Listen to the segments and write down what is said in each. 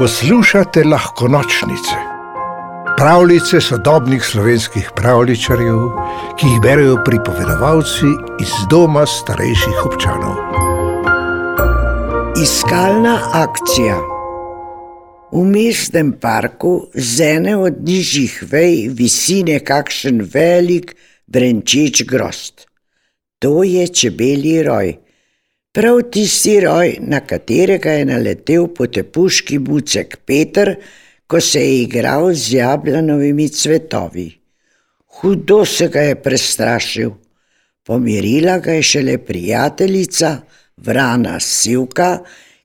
Poslušate lahko nočnice, pravljice sodobnih slovenskih pravličarjev, ki jih berijo pripovedovalci iz doma starejših občanov. Iskalna akcija. V mestnem parku z ene od nižjih vej visi nekakšen velik, brenčeč grost. To je čebeli roj. Prav tisti roj, na katerega je naletel potepuški bucek Peter, ko se je igral z jablanovimi cvetovi. Hudo se ga je prestrašil, pomirila ga je šele prijateljica, vrana Sivka,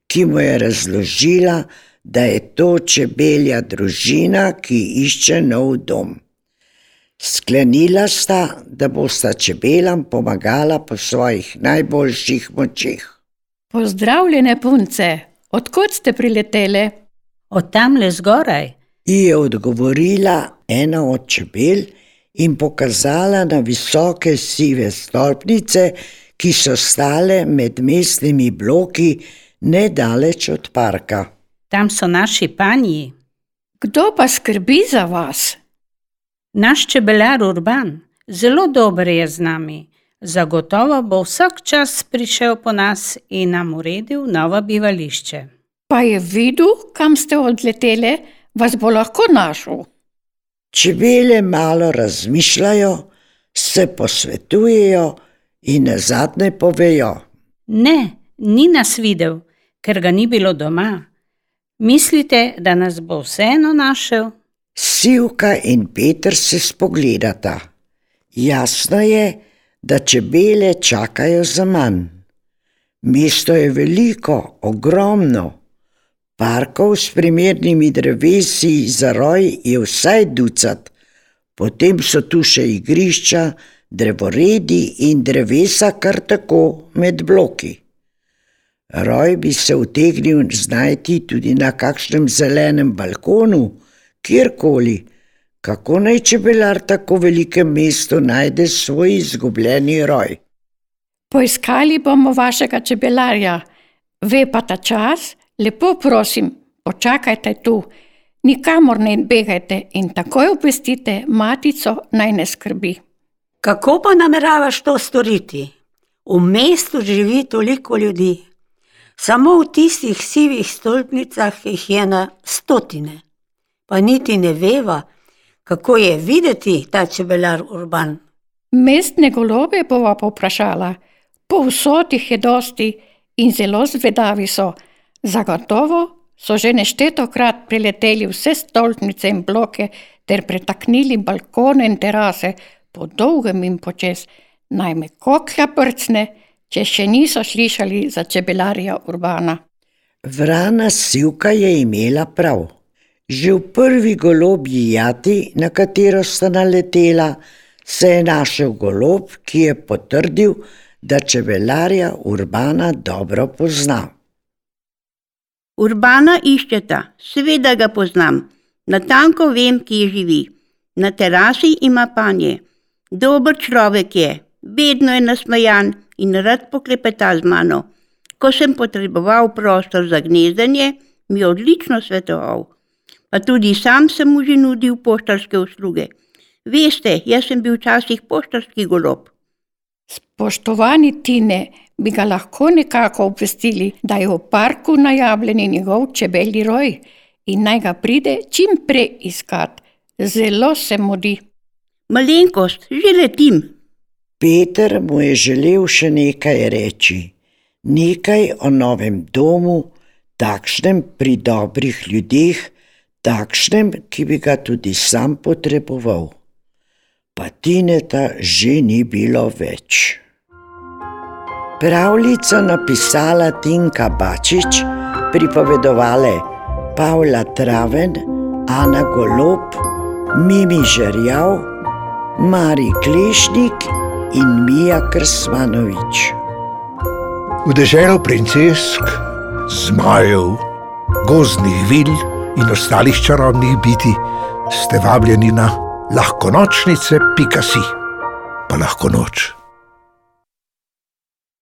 ki mu je razložila, da je to čebelja družina, ki išče nov dom. Sklenila sta, da bosta čebelam pomagala po svojih najboljših močeh. Pozdravljene, punce, odkot ste priletele? Od tam le zgoraj. Ji je odgovorila ena od čebel in pokazala na visoke sive stolpnice, ki so stale med mestnimi bloki, nedaleč od parka. Tam so naši panji. Kdo pa skrbi za vas? Naš čebelar Urban, zelo dober je z nami. Zagotovo bo vsak čas prišel po nas in nam uredil novo bivališče. Pa je videl, kam ste odletele, vas bo lahko našel. Čebele malo razmišljajo, se posvetujejo in na zadnje povejo. Ne, ni nas videl, ker ga ni bilo doma. Mislite, da nas bo vseeno našel? Sivka in Peter se spogledata. Jasno je, da čebele čakajo za manj. Mesto je veliko, ogromno. Parkov s primernimi drevesi za roj je vsaj ducat, potem so tu še igrišča, drevoredi in drevesa kar tako med bloki. Roj bi se utegnil znajti tudi na kakšnem zelenem balkonu, kjerkoli, kako naj čebelar tako velikem mestu najde svoj izgubljeni roj. Poiskali bomo vašega čebelarja, ve pa ta čas, lepo prosim, počakajte tu, nikamor ne begajte in takoj obvestite matico, naj ne skrbi. Kako pa nameravaš to storiti? V mestu živi toliko ljudi, samo v tistih sivih stolpnicah jih je na stotine pa niti ne veva, kako je videti ta čebelar urban. Mestne golobe bova povprašala, povsod jih je dosti in zelo zvedavi so. Zagotovo so že neštetokrat prileteli vse stolpnice in bloke ter pretaknili balkone in terase po dolgem in počes, najme koklja prcne, če še niso slišali za čebelarja urbana. Vrana Sivka je imela prav. Že v prvi golobji jati, na katero sta naletela, se je našel golob, ki je potrdil, da čebelarja Urbana dobro pozna. Urbana iščeta, seveda ga poznam, na tanko vem, kje živi. Na terasi ima panje, dober človek je, vedno je nasmejan in rad poklepeta z mano. Ko sem potreboval prostor za gnezdenje, mi je odlično svetoval pa tudi sam sem mu že nudil poštarske usluge. Veste, jaz sem bil včasih poštarski golob. Spoštovani Tine, bi ga lahko nekako obvestili, da je v parku najavljen njegov čebeli roj in naj ga pride čim prej iskat. Zelo se mudi. Malenkost, že letim. Peter mu je želel še nekaj reči, nekaj o novem domu, takšnem pri dobrih ljudeh, takšnem, ki bi ga tudi sam potreboval. Pa Tineta že ni bilo več. Pravljico napisala Tinka Bačič, pripovedovale Pavla Traven, Ana Golob, Mimi Žerjav, Mari Klešnik in Mija Krsmanovič. V deželo princesk, zmajev, gozdnih vil, in ostalih čarobnih biti, ste vabljeni na lahko nočnice, pika si, pa lahko noč.